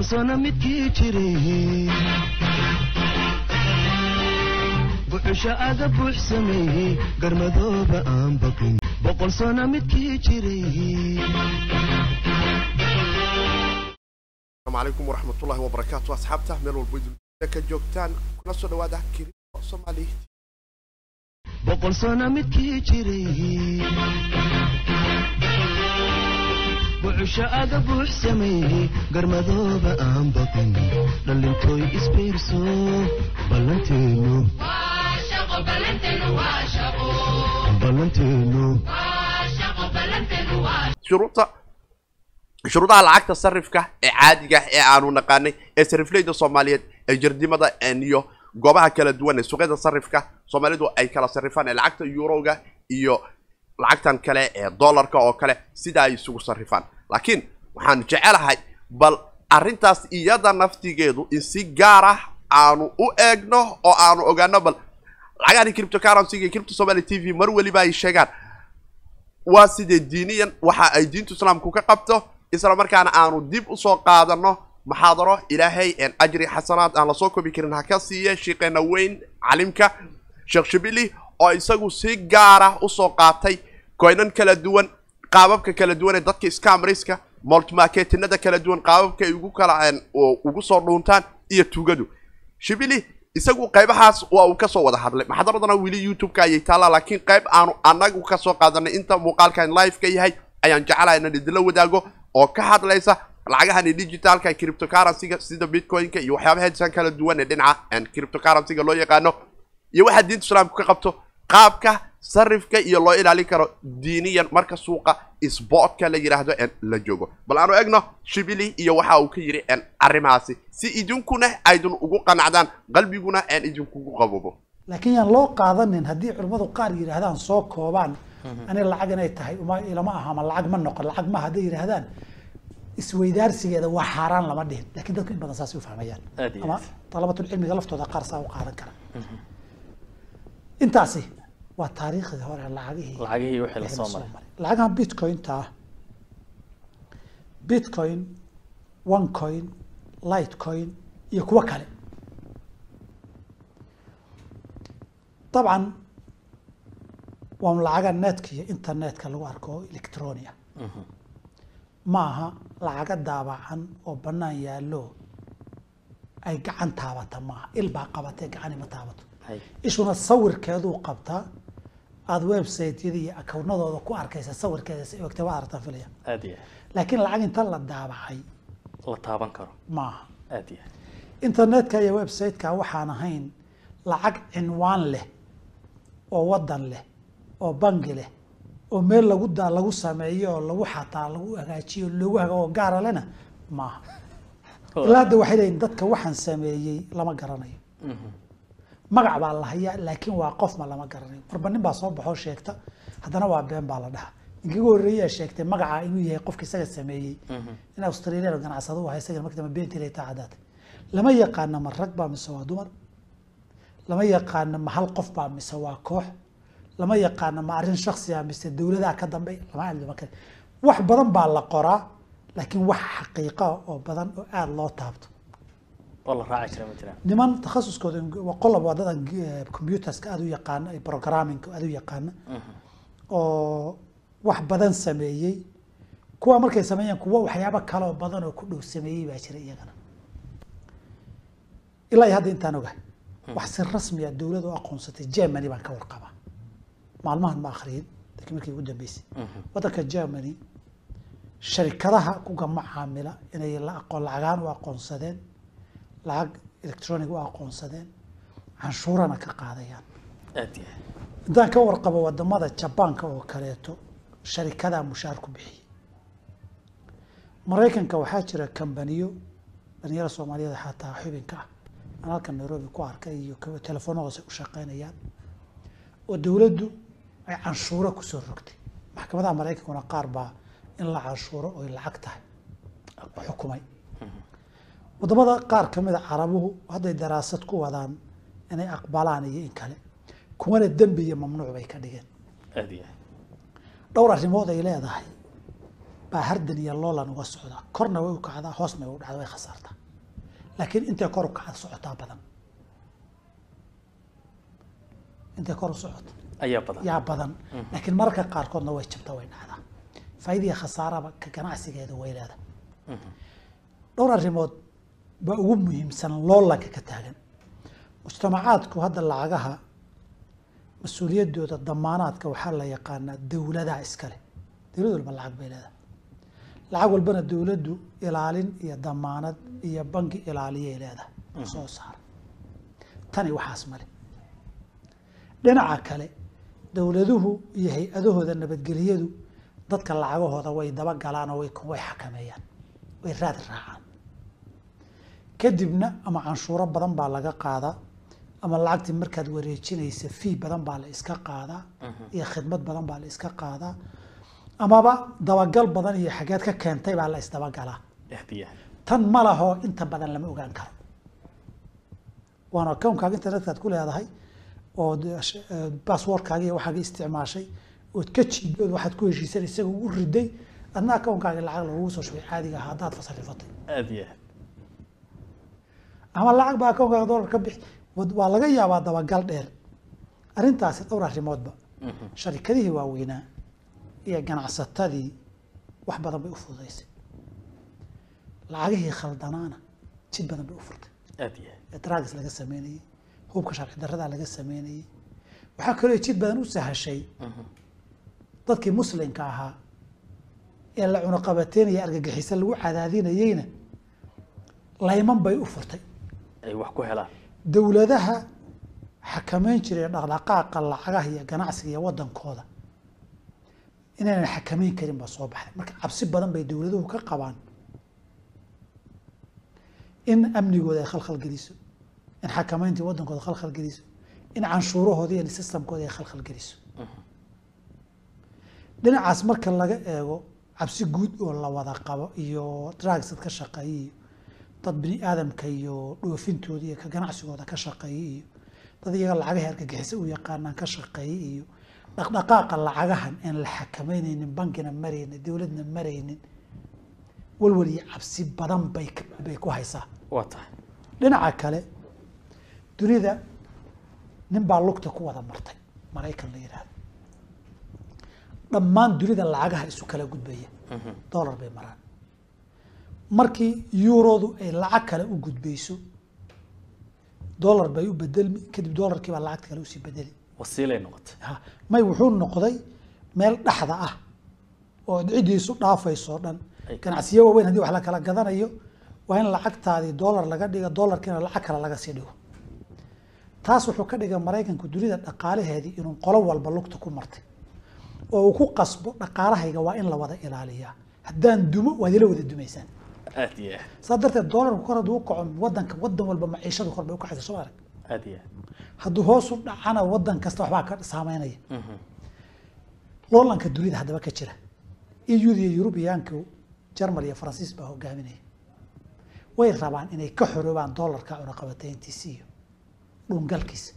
boqol sano midkii jiray buxusha aga buux sameeyey garmadooba aan baqin boqol sano midkii jiray asalaamu calaykum waraxmatullaahi wabarakaatu asxaabta meel idin ka joogtaan kuna soo dhawaada kirimo soomaali boqol sano midkii jiray buxusha aga buux sameeyey garmadooba aan baqin dhallintooy isbiirso shuruudaha lacagta sarifka ee caadiga ah ee aanu naqaanay ee sarifleyda soomaaliyeed ee jardimada iyo goobaha kala duwan ee suuqyada sarifka soomaalidu ay kala sarifaan ee lacagta yuroga iyo lacagtan kale ee dollarka oo kale sida ay isugu sarifaan. Laakiin waxaan jecelahay bal arrintaas iyada naftigeedu in si gaar ah aanu u eegno oo aanu ogaano bal lacagahani cryptocurrency-ga iyo crypto somali t v mar weliba ay sheegaan. Waa sidee diiniyan waxa ay diintu islaamku ka qabto isla markaana aanu dib u soo qaadano muxaadaro ilaahay een ajri xasanaad aan la soo kobi karin. Ha ka siiye sheekeena weyn calimka sheekh shibili oo isagu si gaar ah u soo qaatay koynan kala duwan qaababka kala duwan ee dadka scamriska multimarketinada kala duwan qaababka ay ugu kala ugu soo dhuuntaan iyo tugadu shibili isagu qaybahaas waa uu ka soo wada hadlay. Maxadaradana weli youtube-ka ayay taallaa laakiin qayb aanu anagu ka soo qaadanay inta muuqaalkan live ka yahay ayaan jecelahay inaan idinla wadaago oo ka hadlaysa lacagahani digitalka cryptocurrency-ga sida bitcoin-ka iyo waxyaabaha kala duwan ee dhinaca cryptocurrency-ga loo yaqaano iyo waxaa diinta islaamku ka qabto qaabka sarifka iyo loo ilaalin karo diiniyan marka suuqa sbotka la yidhaahdo la joogo. Bal aanu egno shibili iyo waxa uu ka yidhi arrimahaasi si idinkuna aydun ugu qanacdaan qalbiguna aan idinkugu qaboobo laakiin yaan loo qaadanin haddii culimmadu qaar yidhaahdaan soo koobaan ani lacag inay tahay uma ilama aha ma lacag ma noqon lacag ma hadday yidhaahdaan isweydaarsigeeda waa xaaraan lama dhihin. Lakin dadku in badan saasay u fahmayaan. Ama dalabatulcilmiga laftooda qaar saa u qaadan kara. Intaasi waa taariikhdii hore lacagihii lacagihii wixii la wixii soo la maray lacagahan bitcoin-ta ah. Bitcoin onecoin lightcoin iyo kuwo kale. Dabcan waa lacaga netka iyo internetka lagu arko oo electronia ma aha lacaga daabacan oo banaan yaallo ay gacan taabata maaha. Il baa qabatee gacani ma taabato. Ishuna sawirkeeduu qabtaa aada website-yada iyo akawnadooda ku arkaysa sawirkeeda si ogtay waa aragtaan filaya aad iyo laakiin lacag inta la daabacay. Aad la taaban karo. Maaha. Aad iyo aad. Internetka iyo website-ka waxaan ahayn lacag cinwaan leh oo wadan leh oo bangi leh oo meel lagu da lagu sameeyo oo lagu xataa lagu hagaajiyo lagu haga oo gaara lena maaha. Ilaa hadda waxay leeyihiin dadka waxaan sameeyey lama garanayo magac baa la hayaa laakiin waa qof ma lama garanayo marba nin baa soo baxoo sheegta haddana waa been baa la dhahaa. Ninkiga horreeyaa sheegtay magaca inuu yahay qofka isaga sameeyey. In australian ganacsado u ahay isaga markii dambe beentii taa caddaatay lama yaqaana ma rag baa mise waa dumar? Lama yaqaana ma hal qof baa mise waa koox? Lama yaqaana ma arrin shaksiya mise dowladaha ka dambe? Lama cilmi kale wax badan baa la qoraa laakiin wax xaqiiqa oo badan oo aada loo taabto oo la raaci jira ma jiraan niman takhasuskooda waa qolob waa dadan eh, computerska aada u yaqaana iyo programmingka u yaqaana oo wax badan sameeyey. Kuwa markay sameeyeen kuwa waxyaabo kaloo badan oo ku dhow sameeyey baa jira iyagana. Ilaa iyo hadda intaan ogahay wax si rasmiya dowlad u aqoonsatay germany baan ka warqabaa maalmahan ma akhriyin laakiin markii ugu dambeysay. Waddanka germany sharikadaha kuga macaamila inay la aqoon lacagaan u aqoonsadeen lacag electronic u aqoonsadeen. Canshuurana ka qaadayaan. Intaan ka warqabo waddamada jabaanka oo kaleeto sharikadaa mushaar ku bixiyey maraykanka waxaa jira kambaniyo dhalinyaro soomaaliyeed xataa xubinka ah. Aan halkan nairobi ku arkay iyo ka- telefoonadoosa u shaqeynayaan oo dowladdu ay canshuuro ku soo rogtay. Maxkamadaha maraykankuna qaar baa in la canshuuro oy lacag tahay. Xukumay waddamada qaar ka mid a carabuhu hadday daraasad ku wadaan inay aqbalaan iyo in kale kuwana dembi iyo mamnuuc bay ka dhigeen. Dhowr arrimood ay leedahay. Baa hardan iyo loolan uga socdaa korna way u kacdaa hoosna way u dhacdaa way khasaartaa. Laakiin intay kor u kacda socotaa badan? Intay kor u socoto ayaa badan. Yaa badan. Laakiin mararka qaarkoodna way jabtaa way dhacdaa. Faa'iidaiyo khasaaraba ka ganacsigeeda way leedahay. Dhowr arrimood baa ugu muhiimsan loolanka ka taagan. Mujtamacaadku hadda lacagaha mas'uuliyaddooda damaanaadka waxaa la yaqaanaa dowladaha iskale. Dowlad walba lacag bay leedahay. Lacag walbana dowladdu ilaalin iyo damaanad iyo bangi ilaaliyay leedahay. Soo saara tani waxaas male dhinaca kale dowladuhu iyo hay'adahooda nabadgeliyadu dadka lacagahooda way dabagalaan oo way way xakameeyaan. Way raad raacaan kadibna ama canshuuro badan baa laga qaadaa ama lacagtii markaad wareejinaysa fii badan baa la iska qaadaa iyo khidmad badan baa la iska qaadaa amaba dabagal badan iyo xageed ka keentay baa la isdabagalaa tan ma laho inta badan lama ogaan karo. Waana akoonkaaga internetka aad ku leedahay oo basswordkaaga iyo waxaaga isticmaashay ood ka jiidood waxaad ku heshiisan isaga u riday adna akoonkaaga lacag lagugu soo shubay caadiga ah haddaad fasarifatay aad iyo ama lacag baa akoonkaaga dollar ka bixi. Waa laga yaabaa dabagal dheer. Arrintaasi dhowr arrimoodba sharikadihii waaweynaa iyo ganacsatadii wax badan bay u fududaysay. Lacagihii khaldanaana jid badan bay u furtay. Drugs laga sameynayey hubka sharci darrada laga sameynayey waxaa kaloo jid badan u sahashay dadkii muslimka ahaa ee la cunaqabateynaya argagixisa lagu cadaadinayeyna layman bay u furtay ay wax ku helaan. Dowladaha xakameyn jiray dhaqdhaqaaqa lacagaha iyo ganacsiga iyo wadankooda. Inaynan xakameyn karin baa soo baxday. Marka cabsi badan bay dowladuhu ka qabaan. In amnigooda ay khalkhal geliso in xakameyntii wadankooda khalkhal geliso in canshuurahooda iyo systemkooda ay khalkhal geliso. Dhinacaas marka laga eego cabsi guud oo la wada qabo iyo drugs dad ka shaqeeyay dad bini aadamka iyo dhoofintooda iyo ka ganacsigooda ka shaqeeyay iyo dad iyaga lacagaha argagixisa u yaqaanaan ka shaqeeyay iyo dhaqdhaqaaqa lacagahan aan la xakameyneynin bankina maraynin dowladna maraynin walwal iyo cabsi badan bay ka- bay ku haysaa. Waa tahay. Dhinaca kale dunida nin baa lugta ku wada martay maraykan la yidhaahdo dhammaan dunida lacagaha isu kala gudbaya. Dollar bay maraan markii yuuroodu ay lacag kale u gudbayso dollar bay u bedelmi kadib dollarkii baa lacagta kale u sii bedeli wasiilay noqotay. May wuxuu noqday meel dhexda ah oo cidiisu dhaafayso dhan. Ganacsiyo waaweyn haddii wax la kala gadanayo waa in lacagtaadii dollar laga dhiga dollarkiina lacag kale laga sii dhigo. Taas wuxuu ka dhigay maraykanku dunida dhaqaalaheedii inuu qolo walba lugta ku martay. Oo uu ku qasbo dhaqaalahayga waa in la wada ilaaliyaa. Haddaan dumo waad ila wada dumaysaan aad iyo aad. Saa darteed dollarku kor hadduu u kaco wadanka wadan walba maciishadu kor bay u kacaysa soo arag. Aad iyo aad. Hadduu hoos u dhacana wadan kasta waxbaa ka saameynaya. Loolanka dunida haddaba ka jira. Euda iyo yurubiyaanku jarmal iyo faransiis baa hogaaminaya way rabaan inay ka xoroobaan dollarka cunaqabateyntiisa iyo dhungalkiisa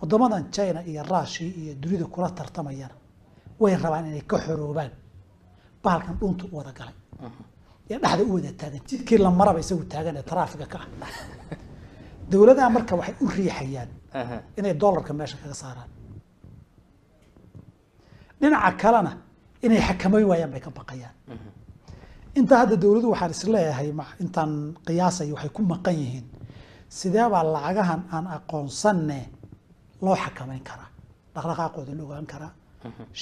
wadamadan china iyo rushia iyo dunida kula tartamayana way rabaan inay ka xoroobaan. Bahalkan dhunta u wada galay ee dhexda u wada taagan. Jidkii la maraba isagu taagan ee taraafiga ka ah. Dowladaha marka waxay u riixayaan inay dollarka meesha kaga saaraan. Dhinaca kalena inay xakameyn waayaan bay ka baqayaan. Intaa hadda dowladdu waxaan is leeyahay intaan qiyaasayo waxay ku maqan yihiin. Sidee baa lacagahan aan aqoonsanne loo xakameyn karaa. Dhaqdhaqaaqooda la ogaan karaa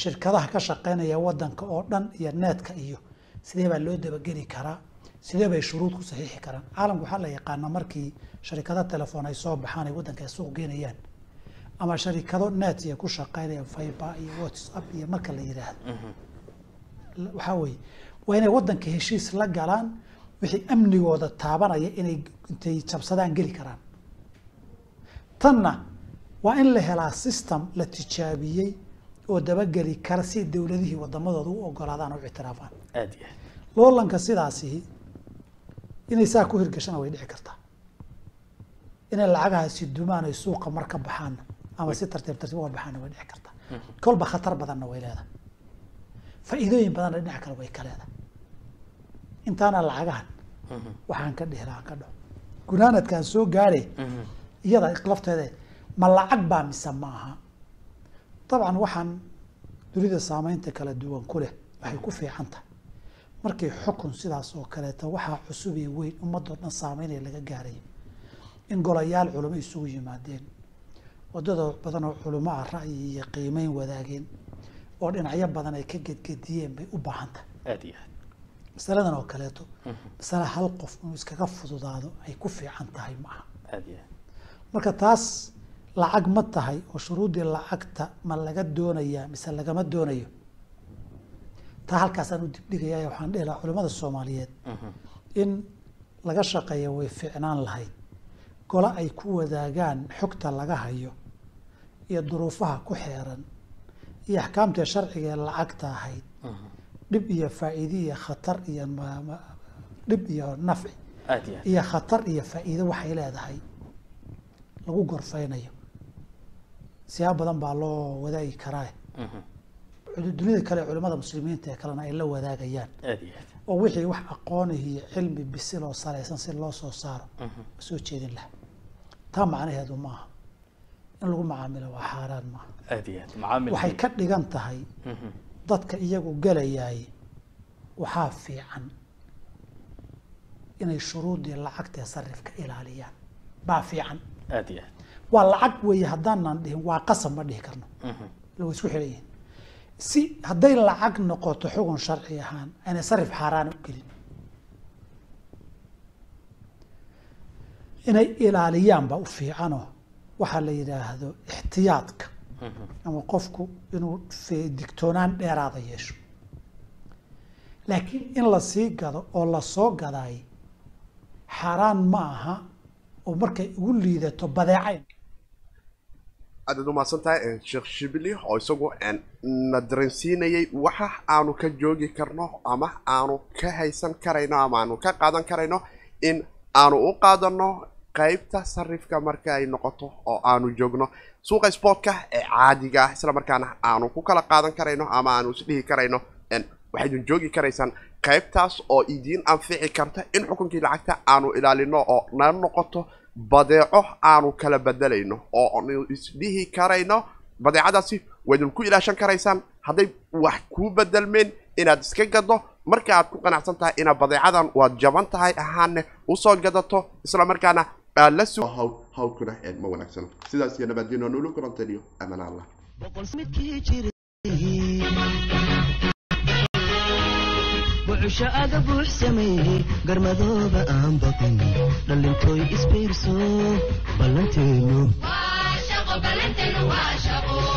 shirkadaha ka shaqeynaya wadanka oo dhan iyo neetka iyo sidee baa loo dabageli karaa? Sidee bay shuruud ku saxiixi karaan? Caalamku waxaa la yaqaanaa markii sharikado telefoon ay soo baxaan ay wadanka ay suuq geynayaan ama sharikado net ku shaqeynaya fiber iyo whatsapp iyo marka la yidhaahdo waxaa weeye waa inay wadanka heshiis la galaan wixii amnigooda taabanaya inay intay jabsadaan geli karaan. Tanna waa in la helaa system la tijaabiyey oo dabageli kara si dowladihii wadamadooda u ogolaadaan u ictiraafaan loolanka sidaasi inay saa ku hirgashana way dhici kartaa. Inay lacagahaasi dumaan ay suuqa mar ka ama si tartiib tartiib uga baxaanna way dhici kartaa. Kolba khatar badanna way leedahay. Faa'iidooyin badanna dhinaca kale way ka leedahay. Intaana lacagahan waxaan ka dhihi lahaan ka dhaho gunaanadkaan soo gaadhe iyada lafteeda ma lacag baa mise ma aha dabcan waxaan dunida saameynta kala duwan ku leh waxay ku fiican tahay. Markii xukun sidaas oo kaleeto waxaa cusub iyo weyn ummadoo dhan saameynaya laga gaarayo in golayaal culamo isugu yimaadeen waddada badan oo culamo ah ra'yi iyo qiimeyn wadaageen oo dhinacyo badan ay ka gedgediyeen bay u baahan tahay. Aad iyo aad. Masaladan oo kaleeto masale hal qof inuu iskaga fududaado ay ku fiican tahay ma aha aad iyo aad. Marka taas lacag ma tahay oo shuruuddii lacagta ma laga doonayaa mise lagama doonayo? Taa halkaasaan u dibdhigaya waxaan dhihi lahaa culimmada soomaaliyeed in laga shaqeeya way fiicnaan lahayd. Gole ay ku wadaagaan xogta laga hayo iyo duruufaha ku xeeran iyo axkaamtii sharciga ee lacagta ahayd. Dhib iyo faa'iide iyo khatar iyo dhib iyo nafci iyo khatar iyo faa'iido waxay leedahay lagu gorfeynayo siyaab badan baa loo wadaagi karaa. Dunida kale ee culimmada muslimiinta ee kalena ay la wadaagayaan. Oo wixii wax aqoonah iyo cilmi bisil oo salaysan si loo soo saaro. Ma soo jeedin laha taa macnaheedu ma aha. In lagu macaamilo waa xaaraan maaha waxay ka dhigan tahay dadka iyagu gelayaay waxaa fiican inay shuruudii lacagtae sarifka ilaaliyaan. Baa fiican waa lacag weeye haddaanan dhihin waa qasab ma dhihi karno. La way isku yihiin. Si hadday lacag noqoto xugun sharci ahaan aynay sarif xaaraan u gelin. Inay ilaaliyaan baa u fiicanoo waxaa la yidhaahdo ixtiyaadka. Ama qofku inuu digtoonaan dheeraada yeesho. Laakiin in la sii gado oo la soo gadaay xaaraan ma aha oo markay ugu liidato badeecayn aadaad umahadsan tahay sheekh shibili oo isagu na dareensiinayay waxa aanu ka joogi karno ama aanu ka haysan karayno ama aanu ka qaadan karayno in aanu u qaadano qaybta sarifka marka ay noqoto oo aanu joogno suuqa sportka ee caadiga ah isla markaana aanu ku kala qaadan karayno ama aanu isdhihi karayno waxaydun joogi karaysaan qaybtaas oo idiin anfici karta in xukunkii lacagta aanu ilaalino oo na noqoto badeeco aanu kala bedelayno oo aanu isdhihi karayno badeecadaasi waydun ku ilaashan karaysaan hadday wax kuu bedelmeen inaad iska gado marka aad ku qanacsan tahay inaad badeecadan waad jaban tahay ahaanne u soo gadato isla markaana aad la hawlkuna ma wanaagsan. Sidaas iyo nabadgeno nulu kulantaniyo amaan allah bucusho aga buux sameeyey garmadooba aan baqin dhallintooy isbiirso ballanteenu